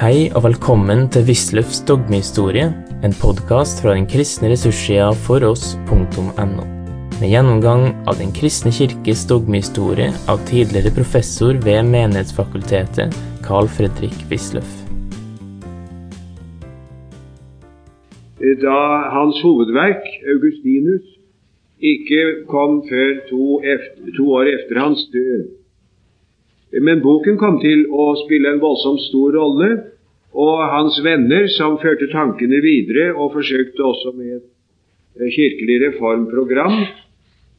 Hei og velkommen til Wisløffs dogmehistorie, en podkast fra den kristne ressurssida foross.no. Med gjennomgang av Den kristne kirkes dogmehistorie av tidligere professor ved Menighetsfakultetet, Carl Fredrik Wisløff. Da hans hovedverk, Augustinus, ikke kom før to, efter, to år etter hans død. Men boken kom til å spille en voldsomt stor rolle, og hans venner, som førte tankene videre og forsøkte også med et kirkelig reformprogram,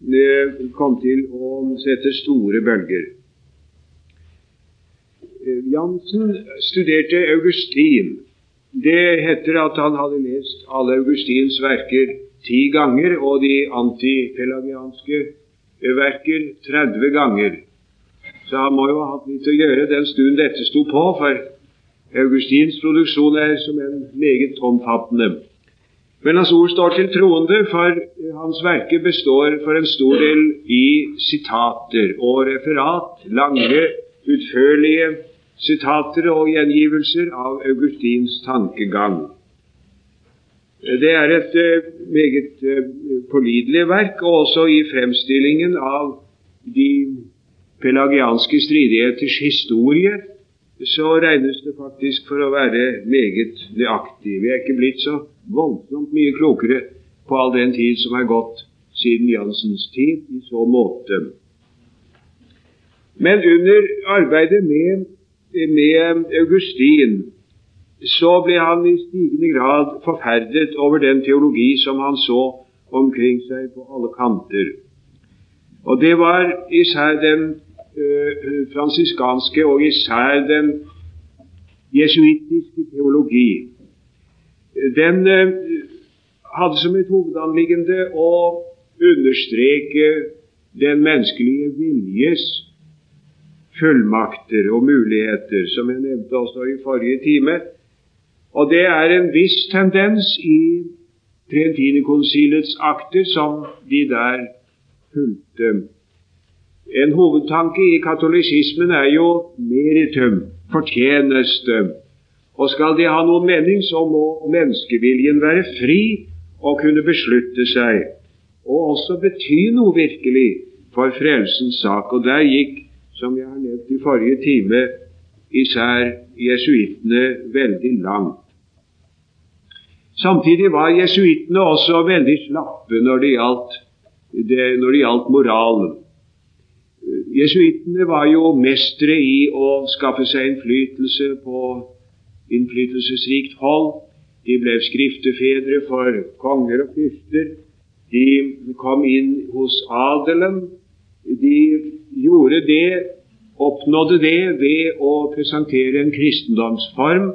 eh, kom til å sette store bølger. Eh, Jansen studerte Augustin. Det heter at han hadde lest alle Augustins verker ti ganger og de antipelagianske verker 30 ganger. Så han må jo ha hatt litt å gjøre den stunden dette sto på, for Augustins produksjon er som en meget omfattende. Men hans ord står til troende, for hans verke består for en stor del i sitater og referat, lange, utførlige sitater og gjengivelser av Augustins tankegang. Det er et meget pålitelig verk, og også i fremstillingen av de pelagianske stridigheters historie, så regnes det faktisk for å være meget nøyaktig. Vi er ikke blitt så voldsomt mye klokere på all den tid som er gått siden Jansens tid i så måte. Men under arbeidet med, med Augustin så ble han i stigende grad forferdet over den teologi som han så omkring seg på alle kanter. Og det var især den fransiskanske og især den jesuittiske teologi. Den eh, hadde som et hovedanliggende å understreke den menneskelige viljes fullmakter og muligheter, som jeg nevnte også i forrige time. Og det er en viss tendens i Trentinekonsilets akter som de der fulgte. En hovedtanke i katolisismen er jo meritum, fortjeneste. Og skal det ha noen mening, så må menneskeviljen være fri og kunne beslutte seg, og også bety noe virkelig for frelsens sak. Og der gikk, som jeg har nevnt i forrige time, især jesuittene veldig langt. Samtidig var jesuittene også veldig slappe når det gjaldt, det, når det gjaldt moralen. Jesuittene var jo mestere i å skaffe seg innflytelse på innflytelsesrikt hold. De ble skriftefedre for konger og fyrster. De kom inn hos adelen. De gjorde det, oppnådde det ved å presentere en kristendomsform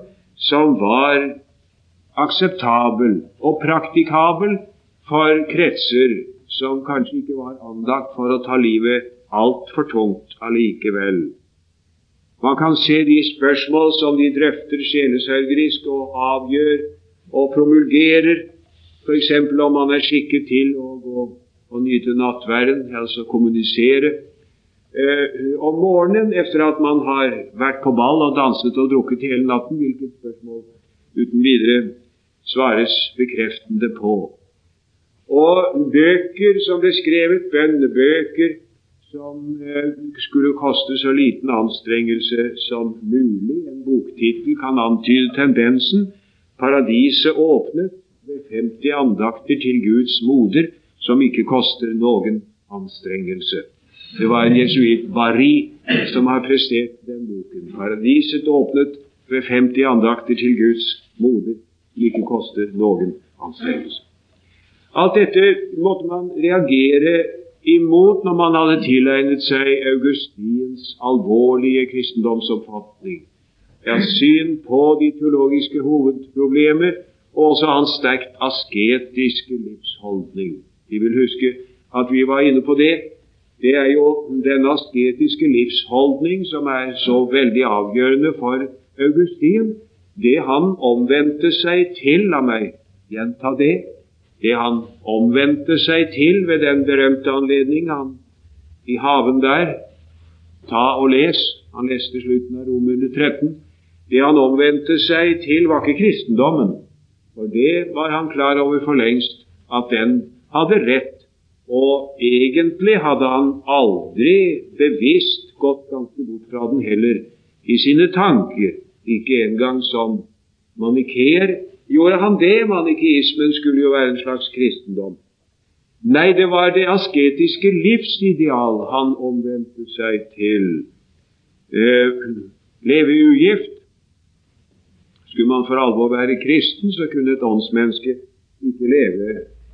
som var akseptabel og praktikabel for kretser som kanskje ikke var anlagt for å ta livet altfor tungt allikevel. Man kan se de spørsmål som de drøfter sjelesørgerisk og avgjør og promulgerer, f.eks. om man er skikket til å gå og nyte nattverden, altså kommunisere. Eh, om morgenen etter at man har vært på ball og danset og drukket hele natten, hvilket spørsmål uten videre svares bekreftende på. Og bøker som ble skrevet, bønnebøker, som eh, skulle koste så liten anstrengelse som mulig. En boktittel kan antyde tendensen. Paradiset åpnet ved 50 andakter til Guds moder, som ikke koster noen anstrengelse. Det var en jesuitt, bari som har prestert den boken. Paradiset åpnet ved 50 andakter til Guds moder, som ikke koster noen anstrengelse. Alt dette måtte man reagere imot når man hadde tilegnet seg Augustins alvorlige kristendomsoppfatning. Ja, syn på de teologiske hovedproblemer og også hans sterkt asketiske livsholdning. Vi vil huske at vi var inne på det. Det er jo den asketiske livsholdning som er så veldig avgjørende for Augustin. Det han omvendte seg til, la meg gjenta det, det han omvendte seg til ved den berømte anledning han i haven der Ta og les. Han leste slutten av Romerne 13. Det han omvendte seg til, var ikke kristendommen, for det var han klar over for lengst at den hadde rett. Og egentlig hadde han aldri bevisst gått ganske bort fra den heller, i sine tanker. Ikke engang som manikeer gjorde han det. Manikeismen skulle jo være en slags kristendom. Nei, det var det asketiske livsideal han omvendte seg til. Eh, leve ugift. Skulle man for alvor være kristen, så kunne et åndsmenneske ikke leve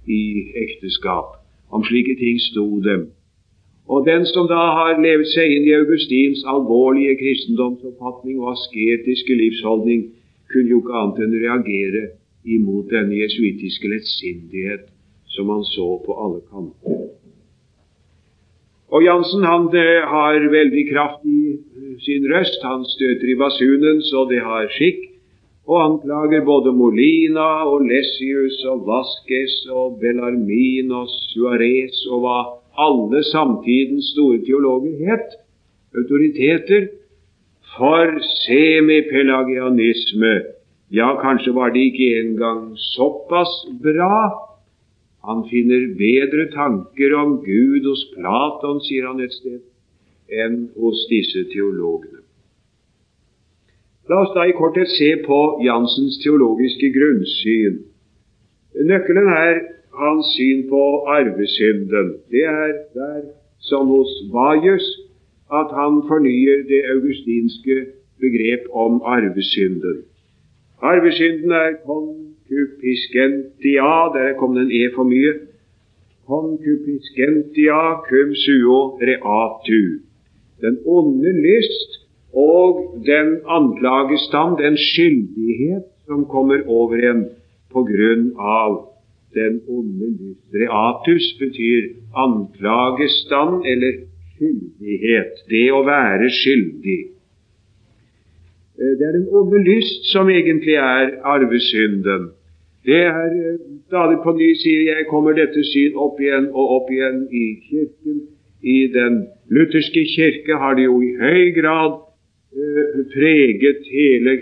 i ekteskap. Om slike ting sto dem. Og den som da har levet seg inn i Augustins alvorlige kristendomsoppfatning og asketiske livsholdning, kunne jo ikke annet enn reagere imot denne jesuitiske lettsindighet som han så på alle kanter. Og Jansen han har veldig kraft i eh, sin røst. Han støter i basunen så det har skikk. Og anklager både Molina og Lessius og Vasques og Bellarmin og Suárez og hva alle samtidens store teologer het, autoriteter, for semipelagianisme. Ja, kanskje var det ikke engang såpass bra han finner bedre tanker om Gud hos Platon, sier han et sted, enn hos disse teologene. La oss da i korthet se på Jansens teologiske grunnsyn. Nøkkelen er hans syn på arvesynden. Det er der, som hos Vajus, at han fornyer det augustinske begrep om arvesynden. Arvesynden er concupiscentia Der kom det en e for mye. Concupiscentia cum suo reatu. Den onde lyst og den anklagestand, den skyldighet som kommer over en på grunn av den onde lyst. Reatus betyr anklagestand eller skyldighet. Det å være skyldig. Eh, det er den onde lyst som egentlig er arvesynden. Det er eh, stadig på ny, sier jeg, kommer dette syn opp igjen og opp igjen i Kirken. I den lutherske kirke har det jo i høy grad eh, preget hele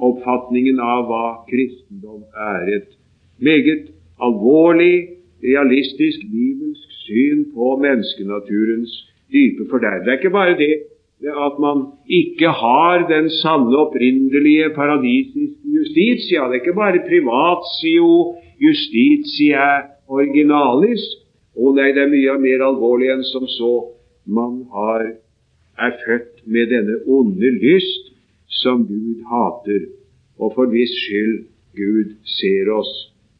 oppfatningen av hva kristendom er. Et meget alvorlig, realistisk, bibelsk syn på menneskenaturens dype forderv. Det er ikke bare det at man ikke har den sanne, opprinnelige paradisiske justitia. Det er ikke bare privatio justitia originalis. Å nei, det er mye mer alvorlig enn som så. Man har, er født med denne onde lyst som Gud hater, og for hvis skyld Gud ser oss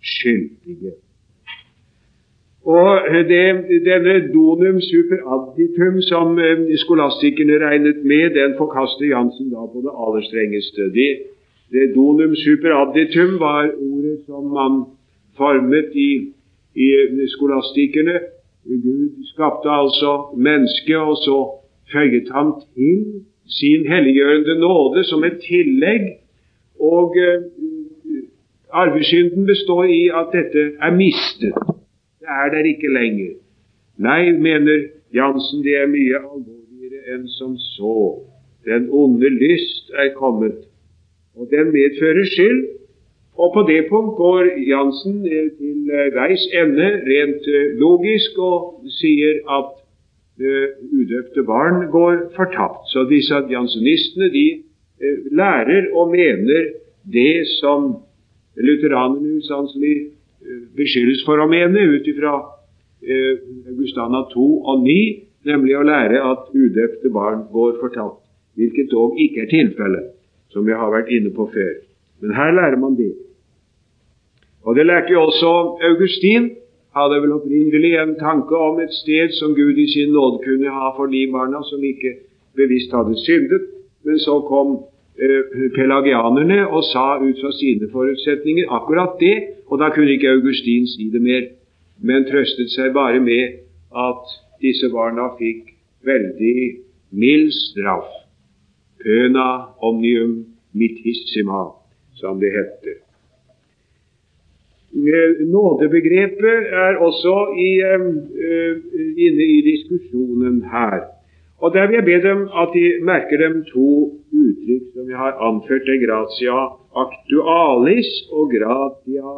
skyldige. Og det, denne donum super additum som eh, skolastikerne regnet med, den forkaster Jansen da på det aller strengeste. De, det donum super additum var ordet som man formet i, i skolastikerne. Gud skapte altså mennesket, og så føyet han til sin helliggjørende nåde som et tillegg. Og uh, arvesynden består i at dette er mistet. Er der ikke lenger. Nei, mener Jansen, det er mye alvorligere enn som så. Den onde lyst er kommet og den medfører skyld. Og på det punkt går Jansen eh, til eh, veis ende rent eh, logisk og sier at udøpte barn går fortapt. Så disse jansenistene de lærer og mener det som lutheranerne usanselig beskyldes for å mene ut ifra Augustana 2 og 9, nemlig å lære at udøpte barn går fortapt, hvilket dog ikke er tilfellet som jeg har vært inne på før. Men her lærer man det. Og det lærte jo også Augustin. Hadde vel opprinnelig en tanke om et sted som Gud i sin nåde kunne ha for de barna som ikke bevisst hadde syndet. Men så kom eh, pelagianerne og sa ut fra sine forutsetninger akkurat det, og da kunne ikke Augustin si det mer, men trøstet seg bare med at disse barna fikk veldig mild straff pøna omnium mitissima, som det heter. Eh, nådebegrepet er også i, uh, inne i diskusjonen her. Og Der vil jeg be dem at de merker dem to uttrykk som jeg har anført det, gratia actualis og gratia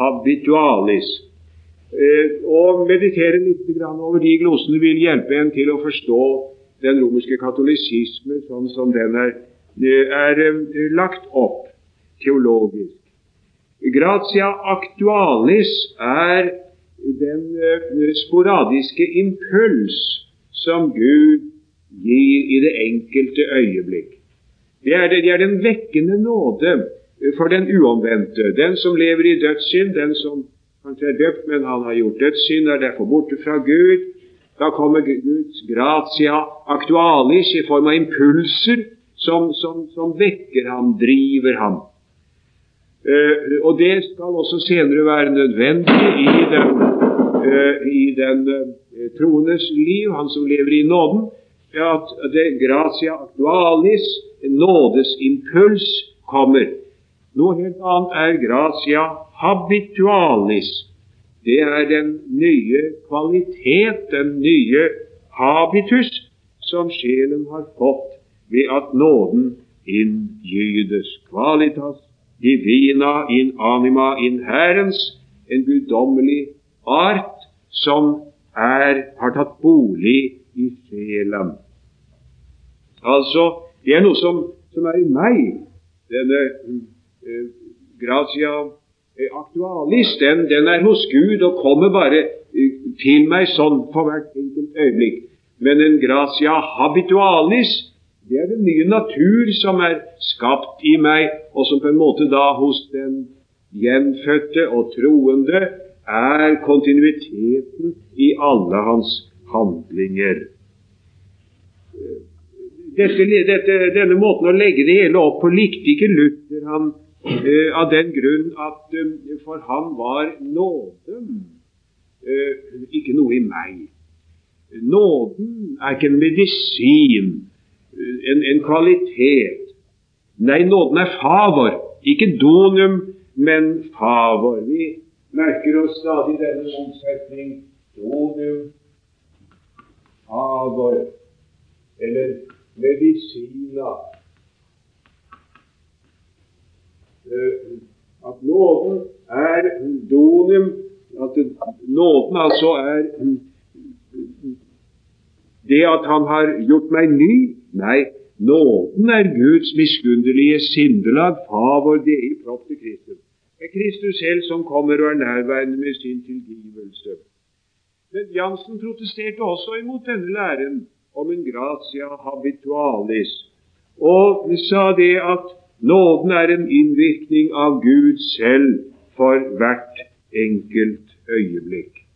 habitualis. Eh, og meditere litt over de glosene vil hjelpe en til å forstå den romerske katolisisme sånn som den er, er eh, lagt opp teologisk. Gratia actualis er den eh, sporadiske impuls som Gud gir i det enkelte øyeblikk. Det er, det, det er den vekkende nåde for den uomvendte, den som lever i dødssynd, den som kanskje er døpt, men han har gjort dødssynd, er derfor borte fra Gud. Da kommer Guds gratia actualis i form av impulser som, som, som vekker ham, driver ham. Uh, og det skal også senere være nødvendig i den, uh, i den uh, troendes liv, han som lever i nåden, gratia actualis, nådesimpuls, kommer. Noe helt annet er gratia habitualis. Det er den nye kvalitet, den nye habitus, som sjelen har fått ved at nåden inngydes. Qualitas divina in anima in herrens, en guddommelig art som er, har tatt bolig i sjelen. Altså, det er noe som, som er i meg, denne Eh, gratia eh, actualis, den, den, er hos Gud og kommer bare eh, til meg sånn for hvert enkelt øyeblikk. Men en gratia habitualis, det er den nye natur som er skapt i meg, og som på en måte da hos den gjenfødte og troende er kontinuiteten i alle hans handlinger. Dette, dette, denne måten å legge det hele opp på likte ikke Luther. Han eh, av den grunn at eh, for han var nåden uh, ikke noe i meg. Nåden er ikke en medisin, en, en, kvalitet. Nei, nåden er favor. Ikke donum, men favor. Vi merker oss stadig denne omsetning. donum, favor, eller medisina Eh, at nåden er donium, at nåden altså er det at han har gjort meg ny. Nei, nåden er Guds miskunnelige sindelag, favor dei til Kristus. Det er Kristus selv som kommer og er nærværende med sin tilgivelse. Men Jansen protesterte også imot denne læren om en gratia habitualis, og sa det at Nåden er en innvirkning av Gud selv for hvert enkelt øyeblikk.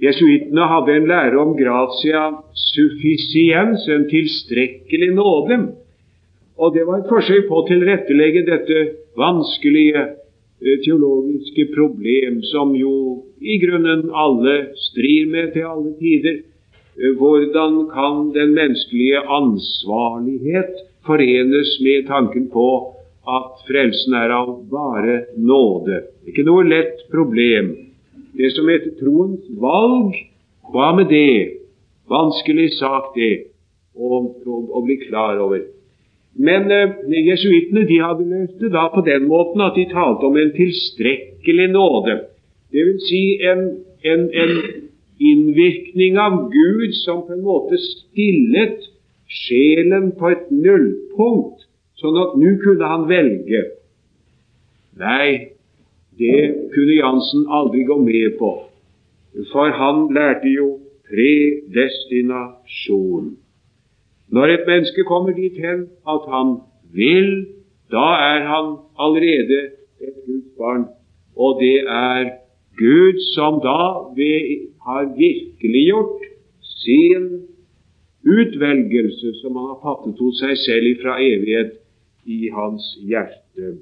Jesuittene hadde en lære om gratia sufficiens, en tilstrekkelig nåde. Og det var et forsøk på å tilrettelegge dette vanskelige eh, teologiske problem, som jo i grunnen alle strir med til alle tider. Hvordan kan den menneskelige ansvarlighet forenes med tanken på at frelsen er av bare nåde. Ikke noe lett problem. Det som heter troens valg, hva med det? Vanskelig sak, det, å, å, å bli klar over. Men eh, jesuittene de hadde løst det da på den måten at de talte om en tilstrekkelig nåde. Det vil si en, en, en innvirkning av Gud som på en måte stillet sjelen på et nullpunkt, sånn at nå kunne han velge. Nei, det kunne Jansen aldri gå med på, for han lærte jo predestinasjon. Når et menneske kommer dit hen at han vil, da er han allerede et Guds barn. Og det er Gud som da har virkeliggjort sin utvelgelse som han har fattet hos seg selv fra evighet i hans hjerte.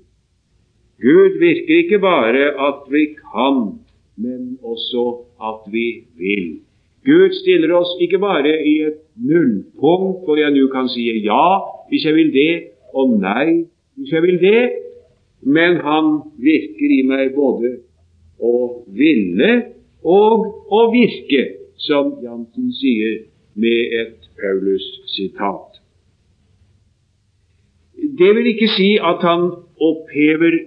Gud virker ikke bare at vi kan, men også at vi vil. Gud stiller oss ikke bare i et nullpunkt hvor jeg nå kan si ja hvis jeg vil det, og nei hvis jeg vil det, men han virker i meg både å ville og å virke, som Jansen sier med et Paulus-sitat. det vil ikke si at han opphever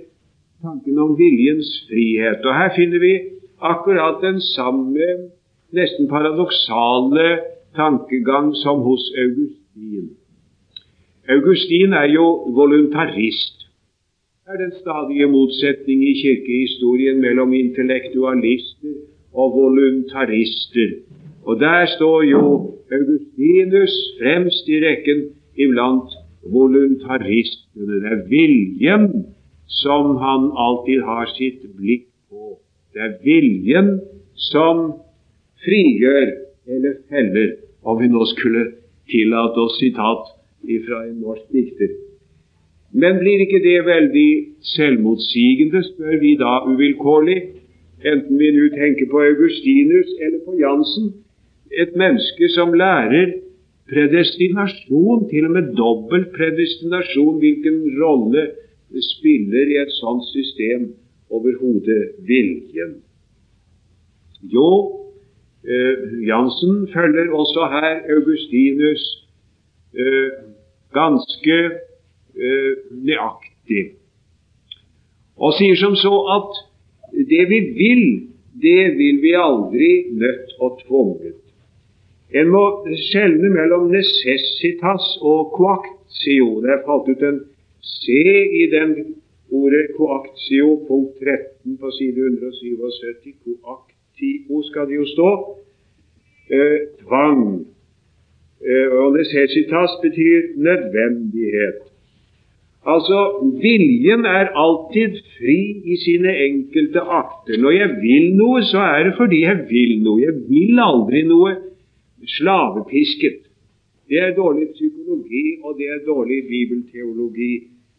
tanken om viljens frihet. Og Her finner vi akkurat den samme, nesten paradoksale tankegang som hos Augustin. Augustin er jo voluntarist. Er den stadige motsetning i kirkehistorien mellom intellektualister og voluntarister. Og der står jo Augustinus fremst i rekken iblant voluntaristene. Det er viljen som han alltid har sitt blikk på. Det er viljen som frigjør eller feller, om vi nå skulle tillate oss sitat fra en norsk dikter. Men blir ikke det veldig selvmotsigende, spør vi da uvilkårlig, enten vi nå tenker på Augustinus eller på Jansen, et menneske som lærer predestinasjon, til og med dobbel predestinasjon, hvilken rolle spiller i et sånt system overhodet viljen? Jo, eh, Jansen følger også her Augustinus eh, ganske nøyaktig, og sier som så at det vi vil, det vil vi aldri nødt og tvunget. En må skjelne mellom necessitas og coactio. Det er falt ut en C i den ordet coactio, punkt 13 på side 177. Coactio skal det jo stå. Eh, tvang. Eh, og necessitas betyr nødvendighet. Altså, viljen er alltid fri i sine enkelte akter. Når jeg vil noe, så er det fordi jeg vil noe. Jeg vil aldri noe slavepisket. Det er dårlig psykologi, og det er dårlig bibelteologi,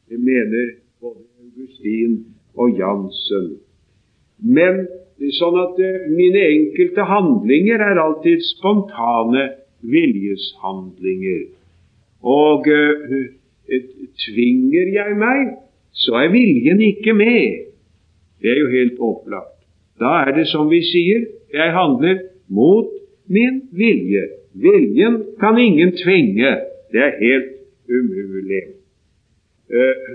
det mener både Augustin og Jansen. Men sånn at eh, mine enkelte handlinger er alltid spontane viljeshandlinger. Og uh, tvinger jeg meg, så er viljen ikke med. Det er jo helt opplagt. Da er det som vi sier, jeg handler mot min vilje. Viljen kan ingen tvinge. Det er helt umulig. Eh,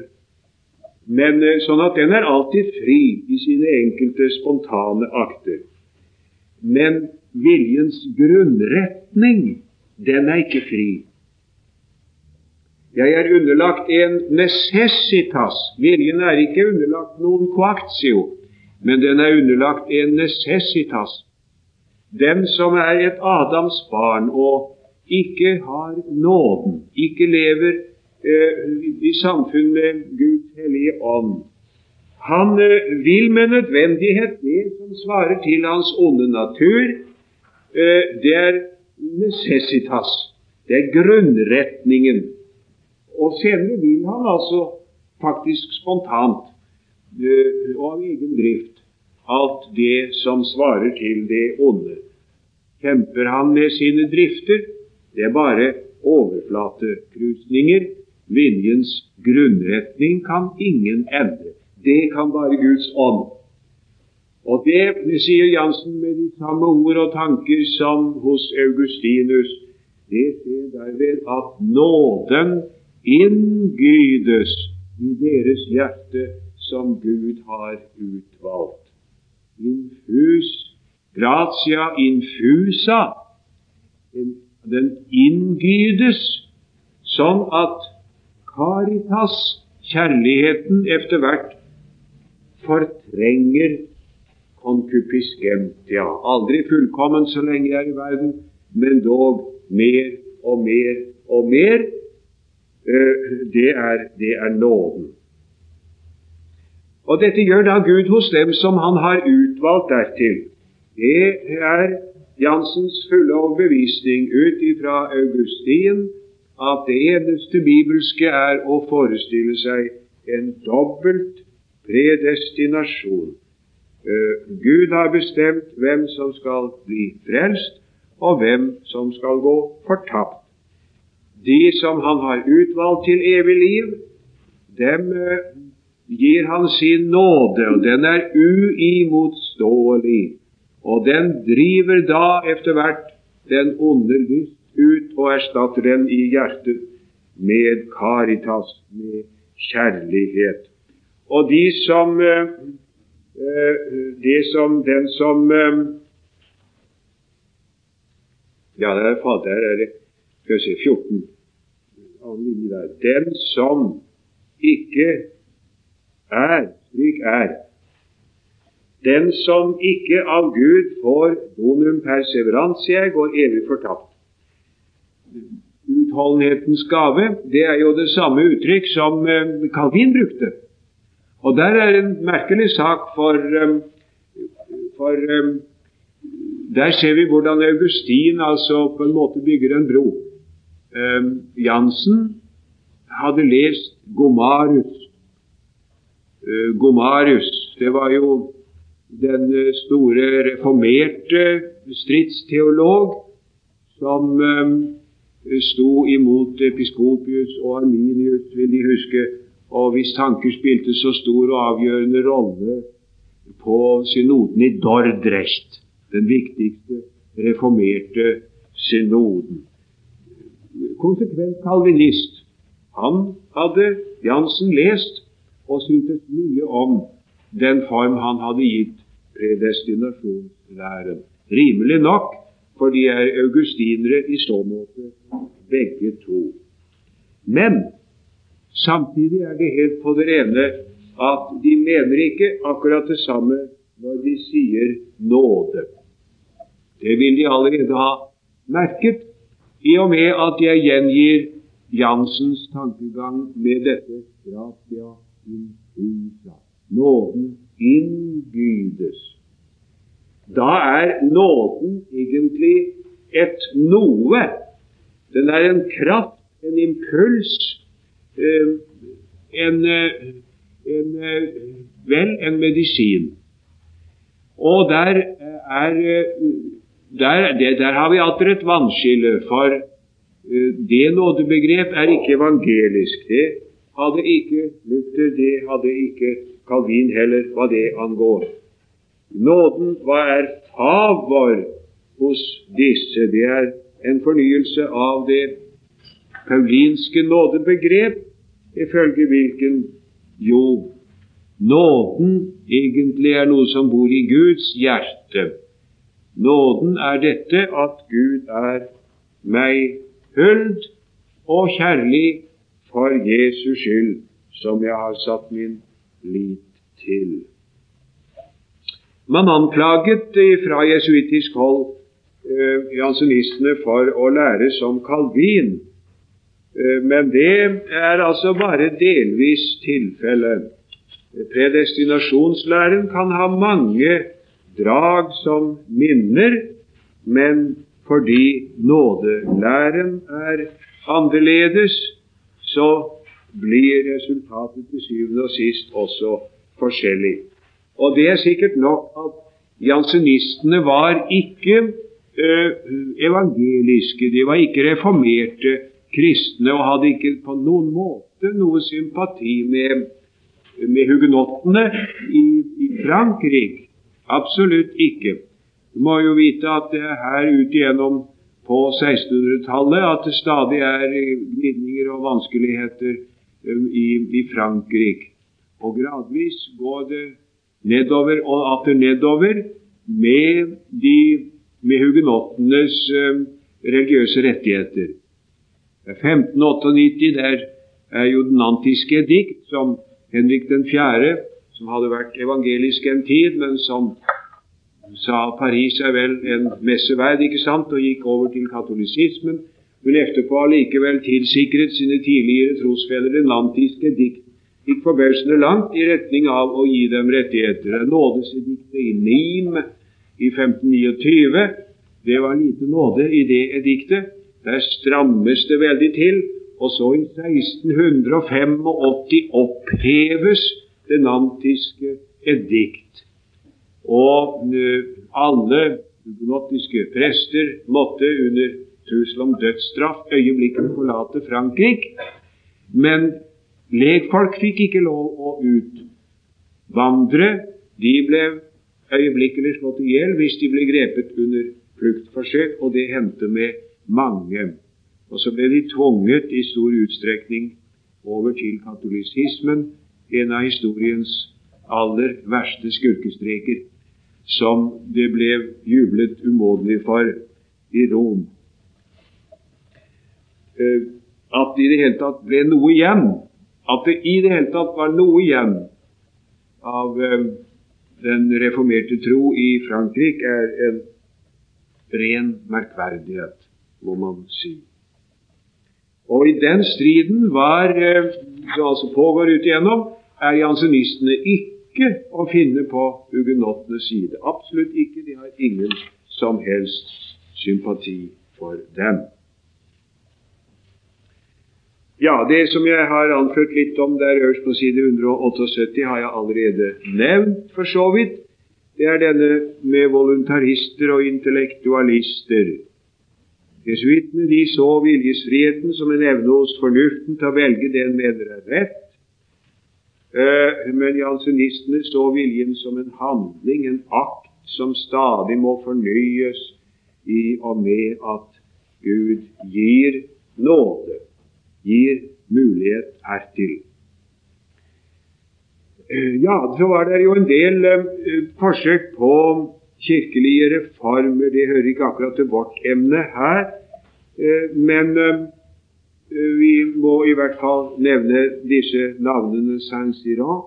men eh, sånn at den er alltid fri i sine enkelte spontane akter. Men viljens grunnretning, den er ikke fri. Jeg er underlagt en necessitas. Viljen er ikke underlagt noen coactio, men den er underlagt en necessitas den som er et Adams barn og ikke har nåden, ikke lever eh, i samfunn med Guds hellige ånd, han eh, vil med nødvendighet det som svarer til hans onde natur. Eh, det er necessitas. Det er grunnretningen. Og senere vil han altså faktisk spontant eh, og av egen drift alt det som svarer til det onde. Kjemper han med sine drifter? Det er bare overflatekrusninger. Viljens grunnretning kan ingen endre. Det kan bare Guds ånd. Og det sier Jansen med de samme ord og tanker som hos Augustinus. Det skjer derved at nåden inngydes i deres hjerte som Gud har utvalgt. Infus gratia infusa. Den inngydes sånn at caritas, kjærligheten, etter hvert fortrenger concupiscentia. Aldri fullkommen så lenge jeg er i verden, men dog mer og mer og mer. Eh, det er, det er nåden. Og dette gjør da Gud hos dem som Han har utvalgt dertil. Det er Jansens fulle overbevisning ut ifra Augustin at det eneste bibelske er å forestille seg en dobbelt predestinasjon. Uh, Gud har bestemt hvem som skal bli frelst, og hvem som skal gå fortapt. De som han har utvalgt til evig liv, dem uh, gir han sin nåde, og den er uimotståelig. Og den driver da etter hvert den onde lyst ut og erstatter den i hjertet med caritas, med kjærlighet. Og de som, det som Den som Ja, der, der er det skal vi se, 14 annen linje der. Den som ikke er slik er. Den som ikke av Gud får donum perseverantia, går evig fortapt. Utholdenhetens gave det er jo det samme uttrykk som eh, Calvin brukte. Og der er en merkelig sak, for, eh, for eh, der ser vi hvordan Augustin altså på en måte bygger en bro. Jansen hadde lest Gomarius. Gomarius, det var jo den store reformerte stridsteolog som sto imot Episkopius og Arminius, vil de huske, og hvis tanker spilte så stor og avgjørende rolle på synoden i Dordrecht, den viktigste reformerte synoden. Konsekvent kalvinist. Han hadde Jansen lest og syntes mye om den form han hadde gitt predestinasjonslæren. Rimelig nok, for de er augustinere i så måte, begge to. Men samtidig er det helt på det rene at de mener ikke akkurat det samme når de sier nåde. Det vil de allerede ha merket, i og med at jeg gjengir Jansens tankegang med dette gratia infusa. Nåden innbydes. Da er nåden egentlig et noe. Den er en kraft, en impuls, eh, en, eh, en, eh, vel, en medisin. Og der er der, det, der har vi atter et vannskille, for uh, det nådebegrep er ikke evangelisk. Det hadde ikke Luther, det hadde ikke Calvin heller, hva det angår. Nåden, hva er favor hos disse? Det er en fornyelse av det paulinske nådebegrep, ifølge hvilken jo nåden egentlig er noe som bor i Guds hjerte Nåden er dette at Gud er meg huld og kjærlig for Jesus skyld, som jeg har satt min lit til. Man anklaget fra jesuittisk hold eh, jansenistene for å lære som Calvin, eh, men det er altså bare delvis tilfellet. Predestinasjonslæren kan ha mange drag som minner, men fordi nådelæren er annerledes, så blir resultatet til syvende og sist også forskjellig. Og det er sikkert nok at jansenistene var ikke ø, evangeliske, de var ikke reformerte kristne og hadde ikke på noen måte noe sympati med, med hugenottene i, i Frankrike. Absolutt ikke. Du må jo vite at det er her ut igjennom på 1600-tallet at det stadig er glidninger og vanskeligheter um, i, i Frankrike. Og gradvis går det nedover og atter nedover med, de, med hugenottenes um, religiøse rettigheter. 1598 der er jo den antiske dikt, som Henrik 4 som hadde vært evangelisk en tid, men som sa Paris er vel en messeverd, ikke sant, og gikk over til katolisismen, men etterpå allikevel tilsikret sine tidligere trosfedre lantiske dikt gikk forbausende langt i retning av å gi dem rettigheter. Nådesediktet i Nim i 1529, det var lite nåde i det ediktet. Der strammes det veldig til. Og så i 1685 oppheves det nantiske edikt. Og eh, alle hugenottiske prester måtte under trussel om dødsstraff øyeblikkelig forlate Frankrike. Men legfolk fikk ikke lov å utvandre. De ble øyeblikkelig slått i hjel hvis de ble grepet under fluktforsøk, og det hendte med mange. Og så ble de tvunget i stor utstrekning over til katolisismen, en av historiens aller verste skurkestreker, som det ble jublet umåtelig for i Rom. Eh, at det i det hele tatt ble noe igjen, at det i det hele tatt var noe igjen av eh, den reformerte tro i Frankrike, er en ren merkverdighet, må man si. Og i den striden var, eh, som altså pågår ut igjennom, er jansenistene ikke å finne på hugenottenes side. Absolutt ikke. De har ingen som helst sympati for dem. Ja, Det som jeg har anført litt om der øverst på side 178, har jeg allerede nevnt, for så vidt. Det er denne med voluntarister og intellektualister. Jesuittene de så viljesfriheten som en evne hos fornuften til å velge det en mener er rett. Eh, men jansenistene så viljen som en handling, en akt, som stadig må fornyes i og med at Gud gir nåde, gir mulighet hertil. Eh, ja, så var det jo en del eh, forsøk på kirkelige reformer. Det hører ikke akkurat til vårt emne her, men vi må i hvert fall nevne disse navnene Saint-Cyran,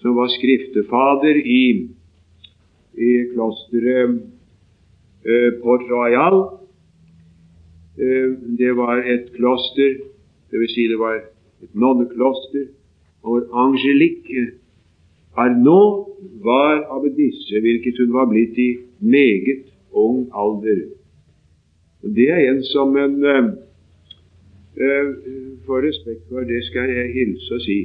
som var skriftefader i, i klosteret eh, Port Royal. Det var et kloster, dvs. Si det var et nonnekloster, hvor Angelique Arnaud var abbedisse, hvilket hun var blitt i meget ung alder. Det er en som en uh, uh, respekt for, det skal jeg hilse og si.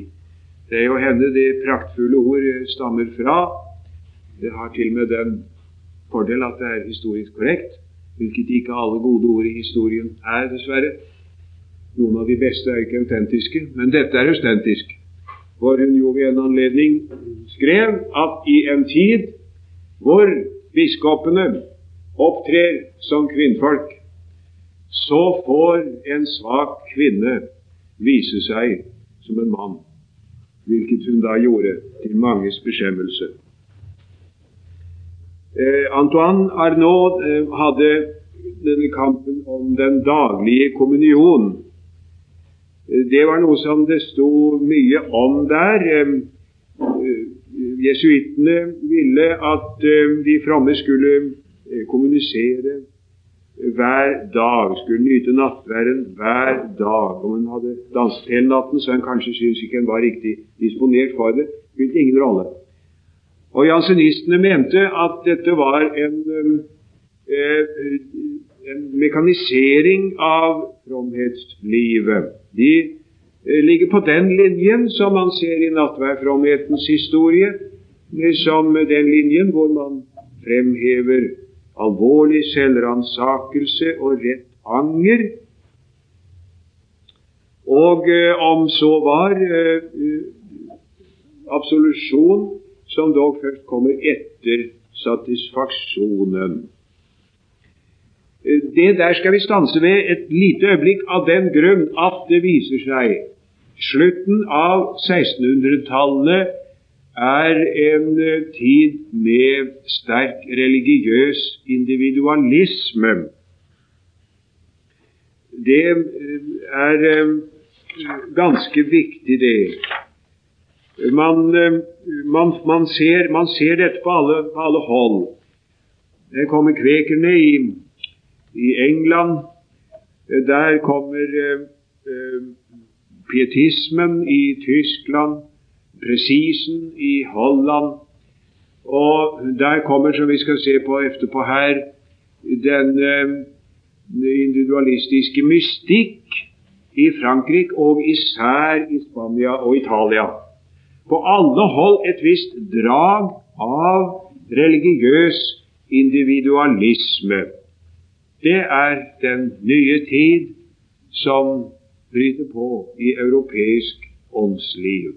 Det er jo henne det praktfulle ord stammer fra. Det har til og med den fordel at det er historisk korrekt, hvilket ikke alle gode ord i historien er, dessverre. Noen av de beste er ikke autentiske, men dette er autentisk hvor hun jo ved en anledning skrev at i en tid hvor biskopene opptrer som kvinnfolk, så får en svak kvinne vise seg som en mann, hvilket hun da gjorde til manges beskjemmelse. Eh, Antoine Arnaud eh, hadde denne kampen om den daglige kommunion det var noe som det sto mye om der. Eh, jesuittene ville at de fromme skulle eh, kommunisere hver dag, skulle nyte nattværen hver dag. Om en hadde danset hele natten, så en kanskje syntes ikke en var riktig disponert for det, spilte ingen rolle. Og jansenistene mente at dette var en, eh, en mekanisering av fromhetslivet. De eh, ligger på den linjen som man ser i nattverdfromhetens historie, eh, som den linjen hvor man fremhever alvorlig selvransakelse og rett anger. Og eh, om så var absolusjon, som dog først kommer etter satisfaksjonen. Det der skal vi stanse ved et lite øyeblikk av den grunn at det viser seg slutten av 1600-tallet er en tid med sterk religiøs individualisme. Det er eh, ganske viktig, det. Man, eh, man, man, ser, man ser, dette på alle, på alle hold. Det kommer kvekerne i i England. Eh, der kommer eh, eh, pietismen i Tyskland, presisen i Holland. Og der kommer, som vi skal se på etterpå her, den individualistiske mystikk i Frankrike, og især i Spania og Italia. På alle hold et visst drag av religiøs individualisme. Det er den nye tid som bryter på i europeisk åndsliv.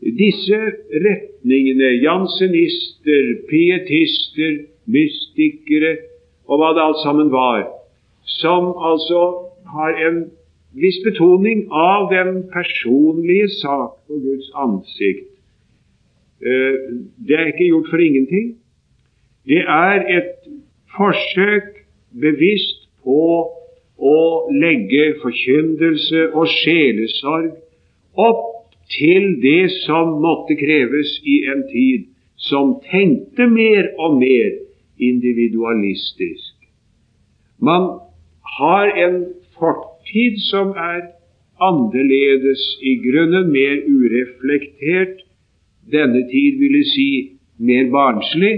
Disse retningene, jansenister, pietister, mystikere og hva det alt sammen var, som altså har en viss betoning av den personlige sak på Guds ansikt. Eh, det er ikke gjort for ingenting. Det er et forsøk bevisst på å legge forkyndelse og sjelesorg opp til det som måtte kreves i en tid som tenkte mer og mer individualistisk. Man har en fortid som er annerledes, i grunnen mer ureflektert. Denne tid ville si mer barnslig.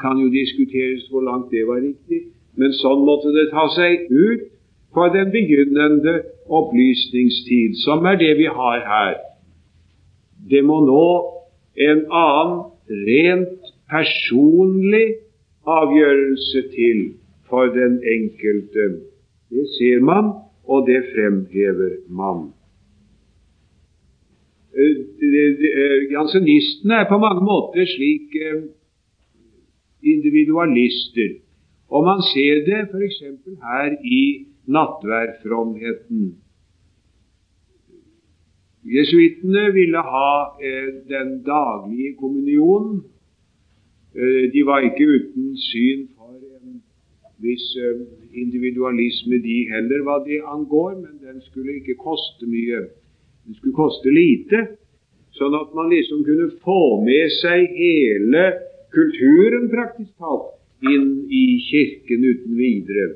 Kan jo diskuteres hvor langt det var riktig. Men sånn måtte det ta seg ut for den begynnende opplysningstid, som er det vi har her. Det må nå en annen, rent personlig avgjørelse til for den enkelte. Det ser man, og det fremhever man. Eh, eh, jansenistene er på mange måter slik eh, individualister. Og man ser det f.eks. her i nattværfromheten. Jesuittene ville ha eh, den daglige kommunionen. Eh, de var ikke uten syn for en viss eh, individualisme, de heller, hva det angår, men den skulle ikke koste mye. Den skulle koste lite, sånn at man liksom kunne få med seg hele kulturen praktisk talt inn i Kirken uten videre.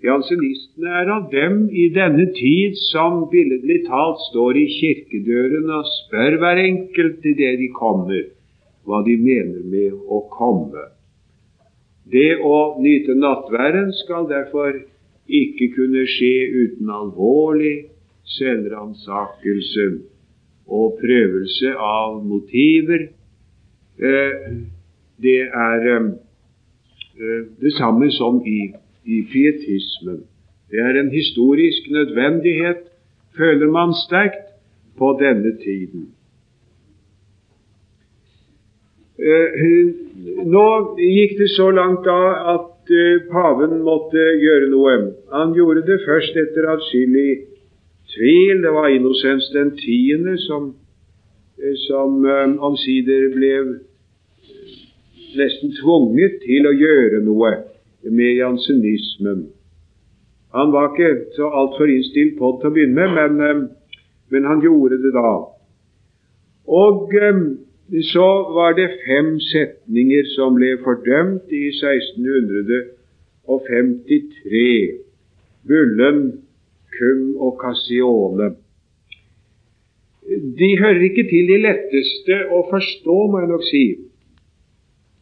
Jansenistene er av dem i denne tid som billedlig talt står i kirkedøren og spør hver enkelt idet de kommer, hva de mener med å komme. Det å nyte nattværen skal derfor ikke kunne skje uten alvorlig selvransakelse og prøvelse av motiver. Eh, det er eh, Eh, det samme som i, i pietismen. Det er en historisk nødvendighet, føler man sterkt, på denne tiden. Eh, nå gikk det så langt da at eh, paven måtte gjøre noe. Han gjorde det først etter atskillig tvil. Det var Innocens den tiende som, som omsider ble nesten tvunget til å gjøre noe med jansenismen. Han var ikke så altfor innstilt på det til å begynne med, men, eh, men, han gjorde det da. Og eh, så var det fem setninger som ble fordømt i 1653. Bullen, Cum og Cassione. De hører ikke til de letteste å forstå, må jeg nok si.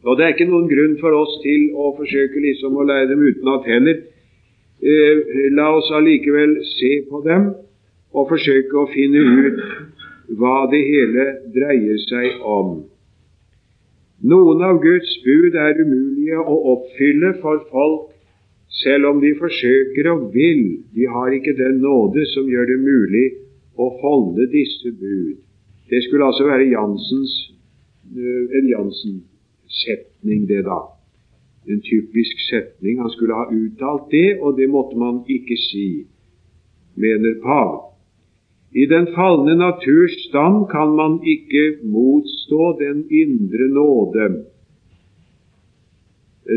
Og det er ikke noen grunn for oss til å forsøke liksom å lære dem utenat heller. Eh, la oss allikevel se på dem og forsøke å finne ut hva det hele dreier seg om. Noen av Guds bud er umulige å oppfylle for folk, selv om de forsøker og vil. De har ikke den nåde som gjør det mulig å holde disse bud. Det skulle altså være Jansens, eh, en Jansen setning, det da. En typisk setning. Han skulle ha uttalt det, og det måtte man ikke si, mener Pav. I den falne naturs stand kan man ikke motstå den indre nåde.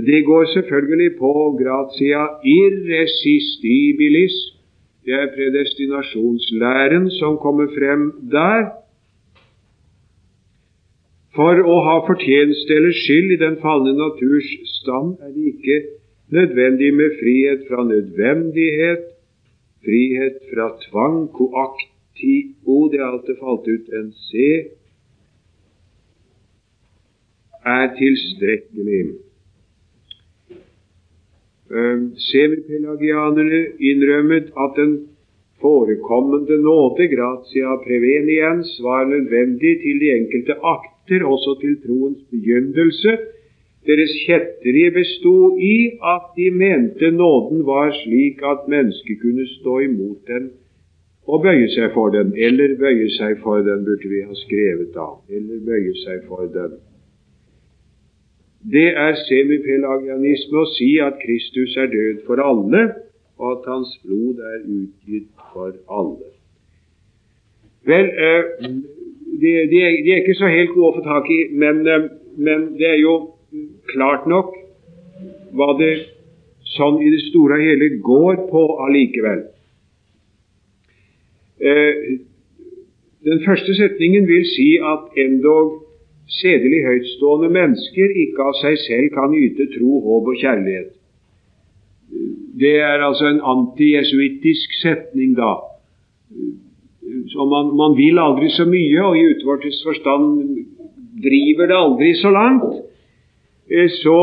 Det går selvfølgelig på gratia irresistibilis. Det er predestinasjonslæren som kommer frem der. For å ha fortjeneste eller skyld i den falne naturs stand er det ikke nødvendig med frihet fra nødvendighet, frihet fra tvang, koaktio, det er alltid falt ut en C, er tilstrekkelig. Ehm, semipelagianerne innrømmet at den forekommende nåde, gratia preveniens, var nødvendig til de enkelte akt kjetter også til troens begynnelse. Deres kjetterie bestod i at de mente nåden var slik at mennesket kunne stå imot den og bøye seg for den. Eller bøye seg for den, burde vi ha skrevet da. Eller bøye seg for den. Det er semipelagianisme å si at Kristus er død for alle, og at hans blod er utgitt for alle. Vel, eh, de, de, de, er, ikke så helt gode å få tak i, men, eh, men det er jo klart nok hva det sånn i det store og hele går på allikevel. Eh, den første setningen vil si at endog sedelig høytstående mennesker ikke av seg selv kan yte tro, håp og kjærlighet. Det er altså en antijesuittisk setning, da. Så man, man, vil aldri så mye, og i utvortes forstand driver det aldri så langt. Eh, så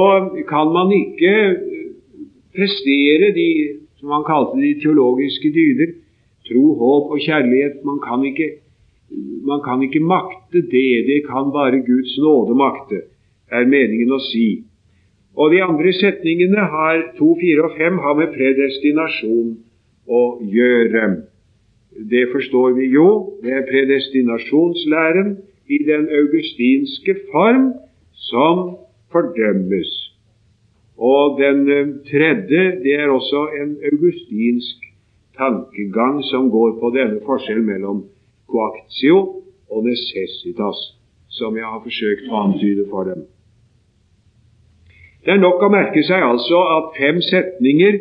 kan man ikke prestere de som han kalte de teologiske dyder, tro, håp og kjærlighet. Man kan ikke man kan ikke makte det. Det kan bare Guds nåde makte, er meningen å si. Og de andre setningene har to, fire og 5, har med predestinasjon å gjøre. Det forstår vi jo. Det er predestinasjonslæren i den augustinske form som fordømmes. Og den eh, tredje, det er også en augustinsk tankegang som går på denne forskjellen mellom coactio og necessitas, som jeg har forsøkt å antyde for dem. Det er nok å merke seg altså at fem setninger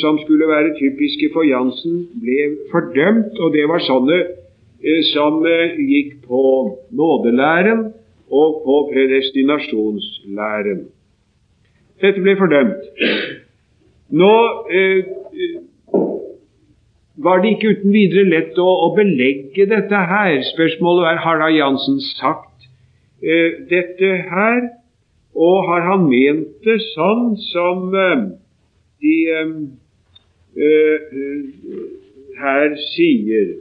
som skulle være typiske for Jansen, ble fordømt, og det var sånne eh, som eh, gikk på nådelæren og på predestinasjonslæren. Dette ble fordømt. Nå eh, var det ikke uten videre lett å, å belegge dette her. Spørsmålet er har da Jansen sagt eh, dette her, og har han ment det sånn som eh, de eh, eh her sier?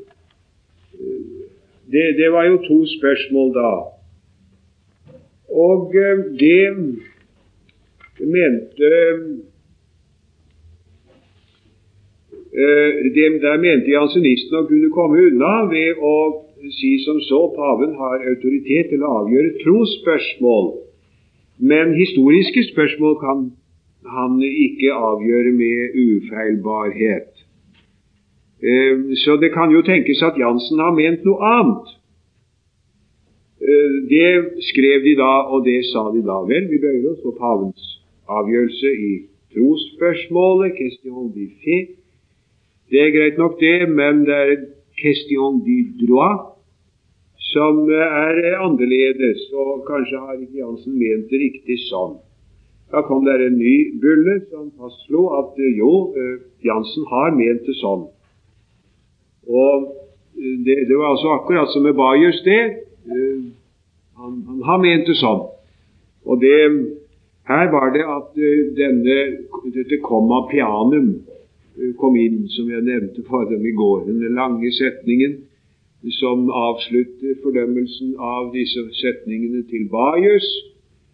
Det, det, var jo to spørsmål da. Og eh, det mente det, der mente jansenistene å kunne komme unna ved å si som så paven har autoritet til å avgjøre trosspørsmål, men historiske spørsmål kan han ikke avgjør med ufeilbarhet. Eh, så det kan jo tenkes at Jansen har ment noe annet. Eh, det skrev de da, og det sa de da. Vel, vi bøyer oss for pavens avgjørelse i trosspørsmålet, question de fé. det er greit nok, det, men det er question du droit som er annerledes, og kanskje har ikke Jansen ment det riktig sånn. Da kom det en ny bulle som fastslo at eh, jo, eh, Jansen har ment det sånn. Og eh, det, det var altså akkurat som med Bayers det. Han, han, har ment det sånn. Og det, her var det at denne, dette komma pianum kom inn, som jeg nevnte for dem i går. Den lange setningen som avslutter fordømmelsen av disse setningene til Bajus,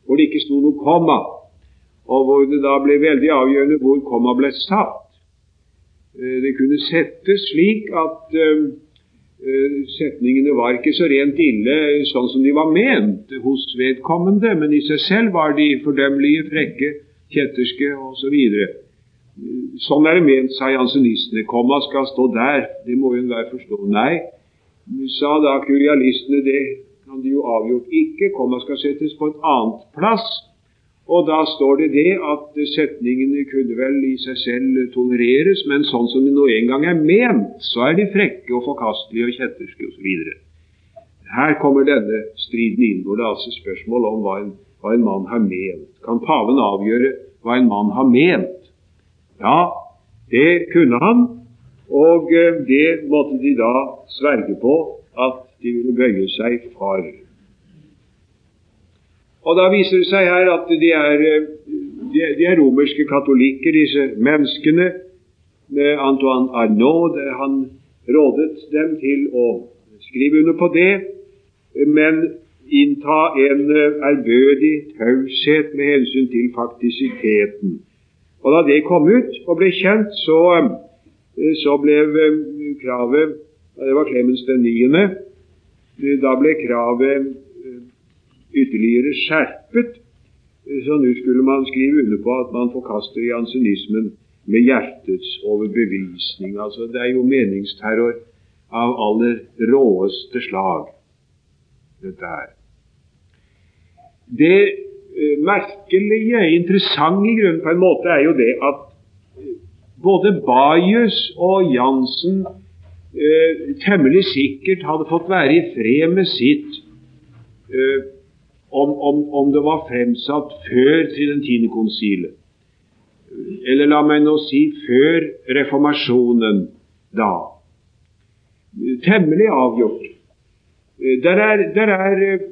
hvor det ikke sto noe komma, og hvor det da ble veldig avgjørende hvor komma ble satt. Eh, det kunne settes slik at uh, setningene var ikke så rent ille sånn som de var ment hos vedkommende, men i seg selv var de fordømmelige, frekke, kjetterske osv. Sånn er det ment, sa jansenistene. Komma skal stå der. Det må jo enhver forstå. Nei, sa da kurialistene, det kan de jo avgjort ikke. Komma skal settes på et annet plass. Og da står det det at setningene kunne vel i seg selv tolereres, men sånn som de nå engang er ment, så er de frekke og forkastelige og kjetterske osv. Her kommer denne striden inn, hvor det er altså spørsmål om hva en, hva en mann har ment. Kan paven avgjøre hva en mann har ment? Ja, det kunne han, og eh, det måtte de da sverge på at de ville bøye seg for. Og Da viser det seg her at de er, eh, de er romerske katolikker, disse menneskene. Antoine Arnaud han rådet dem til å skrive under på det, men innta en eh, ærbødig taushet med hensyn til faktisiteten. Og Da det kom ut og ble kjent, så, eh, så ble eh, kravet Det var Clemens den 9. Da ble kravet eh, ytterligere skjerpet. Så nå skulle man skrive under på at man forkaster jansenismen med hjertets overbevisning. Altså, det er jo meningsterror av aller råeste slag, dette her. Det uh, merkelige, interessante i grunnen på en måte, er jo det at uh, både Bajus og Jansen eh, temmelig sikkert hadde fått være i fred med sitt om, om, om, det var fremsatt før Tridentinekonsilet. Eller la meg nå si før reformasjonen da. Temmelig avgjort. Der er, der er eh,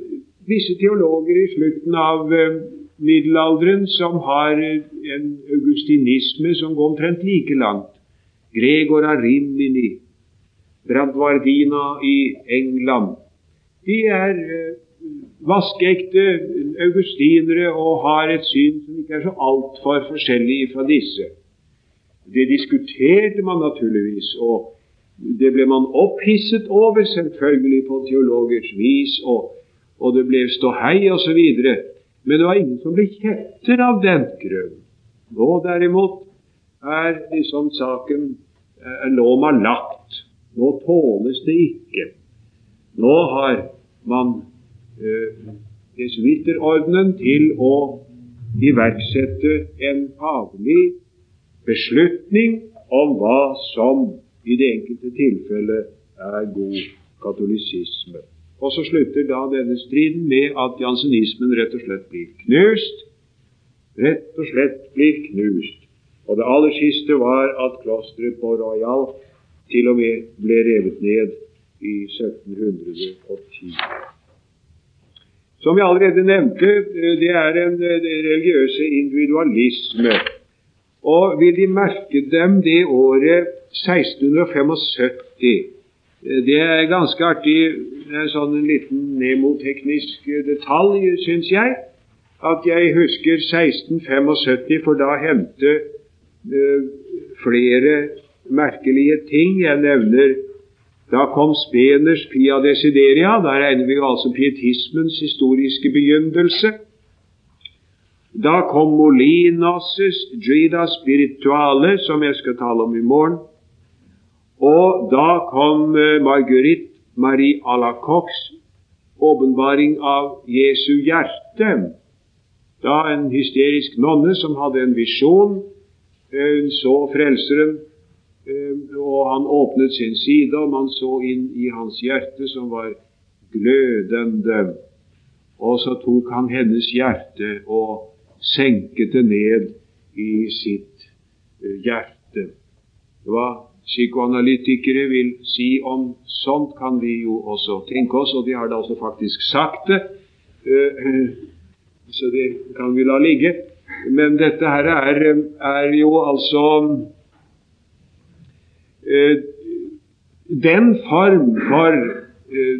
visse teologer i slutten av eh, middelalderen som har eh, en augustinisme som går omtrent like langt. Gregor av Rimini, Brandvardina i England. De er vaskeekte augustinere og har et syn som ikke er så altfor forskjellig fra disse. Det diskuterte man naturligvis, og det ble man opphisset over, selvfølgelig på teologers vis, og, og det ble ståhei osv. Men det var ingen som ble kjetter av den grunn. Nå derimot er liksom saken er loma lagt. Nå tåles det ikke. Nå har man eh, jesuitterordenen til å iverksette en faglig beslutning om hva som i det enkelte tilfellet er god katolisisme. Og så slutter da denne striden med at jansenismen rett og slett blir knust. Rett og slett blir knust. Og det aller siste var at klosteret på Royal til og med ble revet ned i 1710. Som jeg allerede nevnte, eh, det er en eh, religiøse individualisme. Og vil De merke dem det året 1675? Eh, det er ganske artig. Er sånn en liten nemoteknisk detalj, syns jeg. At jeg husker 1675, for da hendte flere merkelige ting. Jeg nevner da kom Speners Pia Desideria. Da regner vi altså pietismens historiske begynnelse. Da kom Molinos' Drida Spirituale, som jeg skal tale om i morgen. Og da kom uh, Marguerite Marie Alacoques åpenbaring av Jesu hjerte. Da en hysterisk nonne som hadde en visjon. Hun så Frelseren og han åpnet sin side, og man så inn i hans hjerte, som var glødende. Og så tok han hennes hjerte og senket det ned i sitt eh, hjerte. Hva psykoanalytikere vil si om sånt, kan vi jo også tenke oss, og de har da også faktisk sagt det. Eh, så det kan vi la ligge. Men dette her er, er jo altså Eh, den form for eh,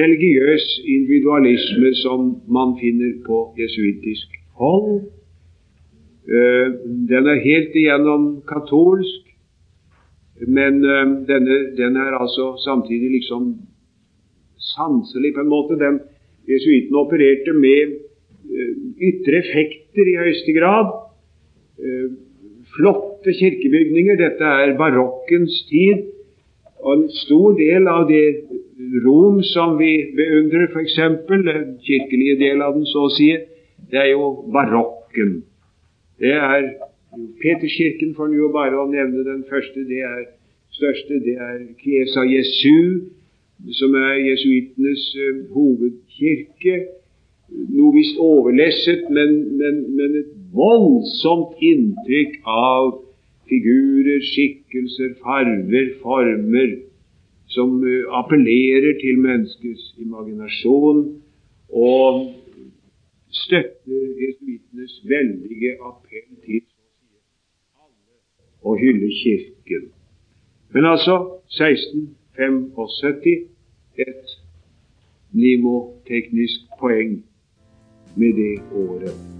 religiøs individualisme som man finner på jesuittisk hold, eh, den er helt igjennom katolsk, men denne, den er altså samtidig liksom sanselig på en måte. Den jesuitten opererte med ytre effekter i høyeste grad flotte kirkebygninger. Dette er barokkens tid. Og en stor del av det Rom som vi beundrer, f.eks., den kirkelige del av den, så å si, det er jo barokken. Det er Peterskirken, for nå bare å nevne den første. Det er største. Det er Kiesa Jesu, som er jesuittenes uh, hovedkirke. Noe visst overlesset, men, men, men et voldsomt inntrykk av figurer, skikkelser, farver, former, som eh, appellerer til menneskets imaginasjon og støtter jesuittenes veldige appell til å hylle Kirken. Men altså 1675 et limoteknisk poeng med det året.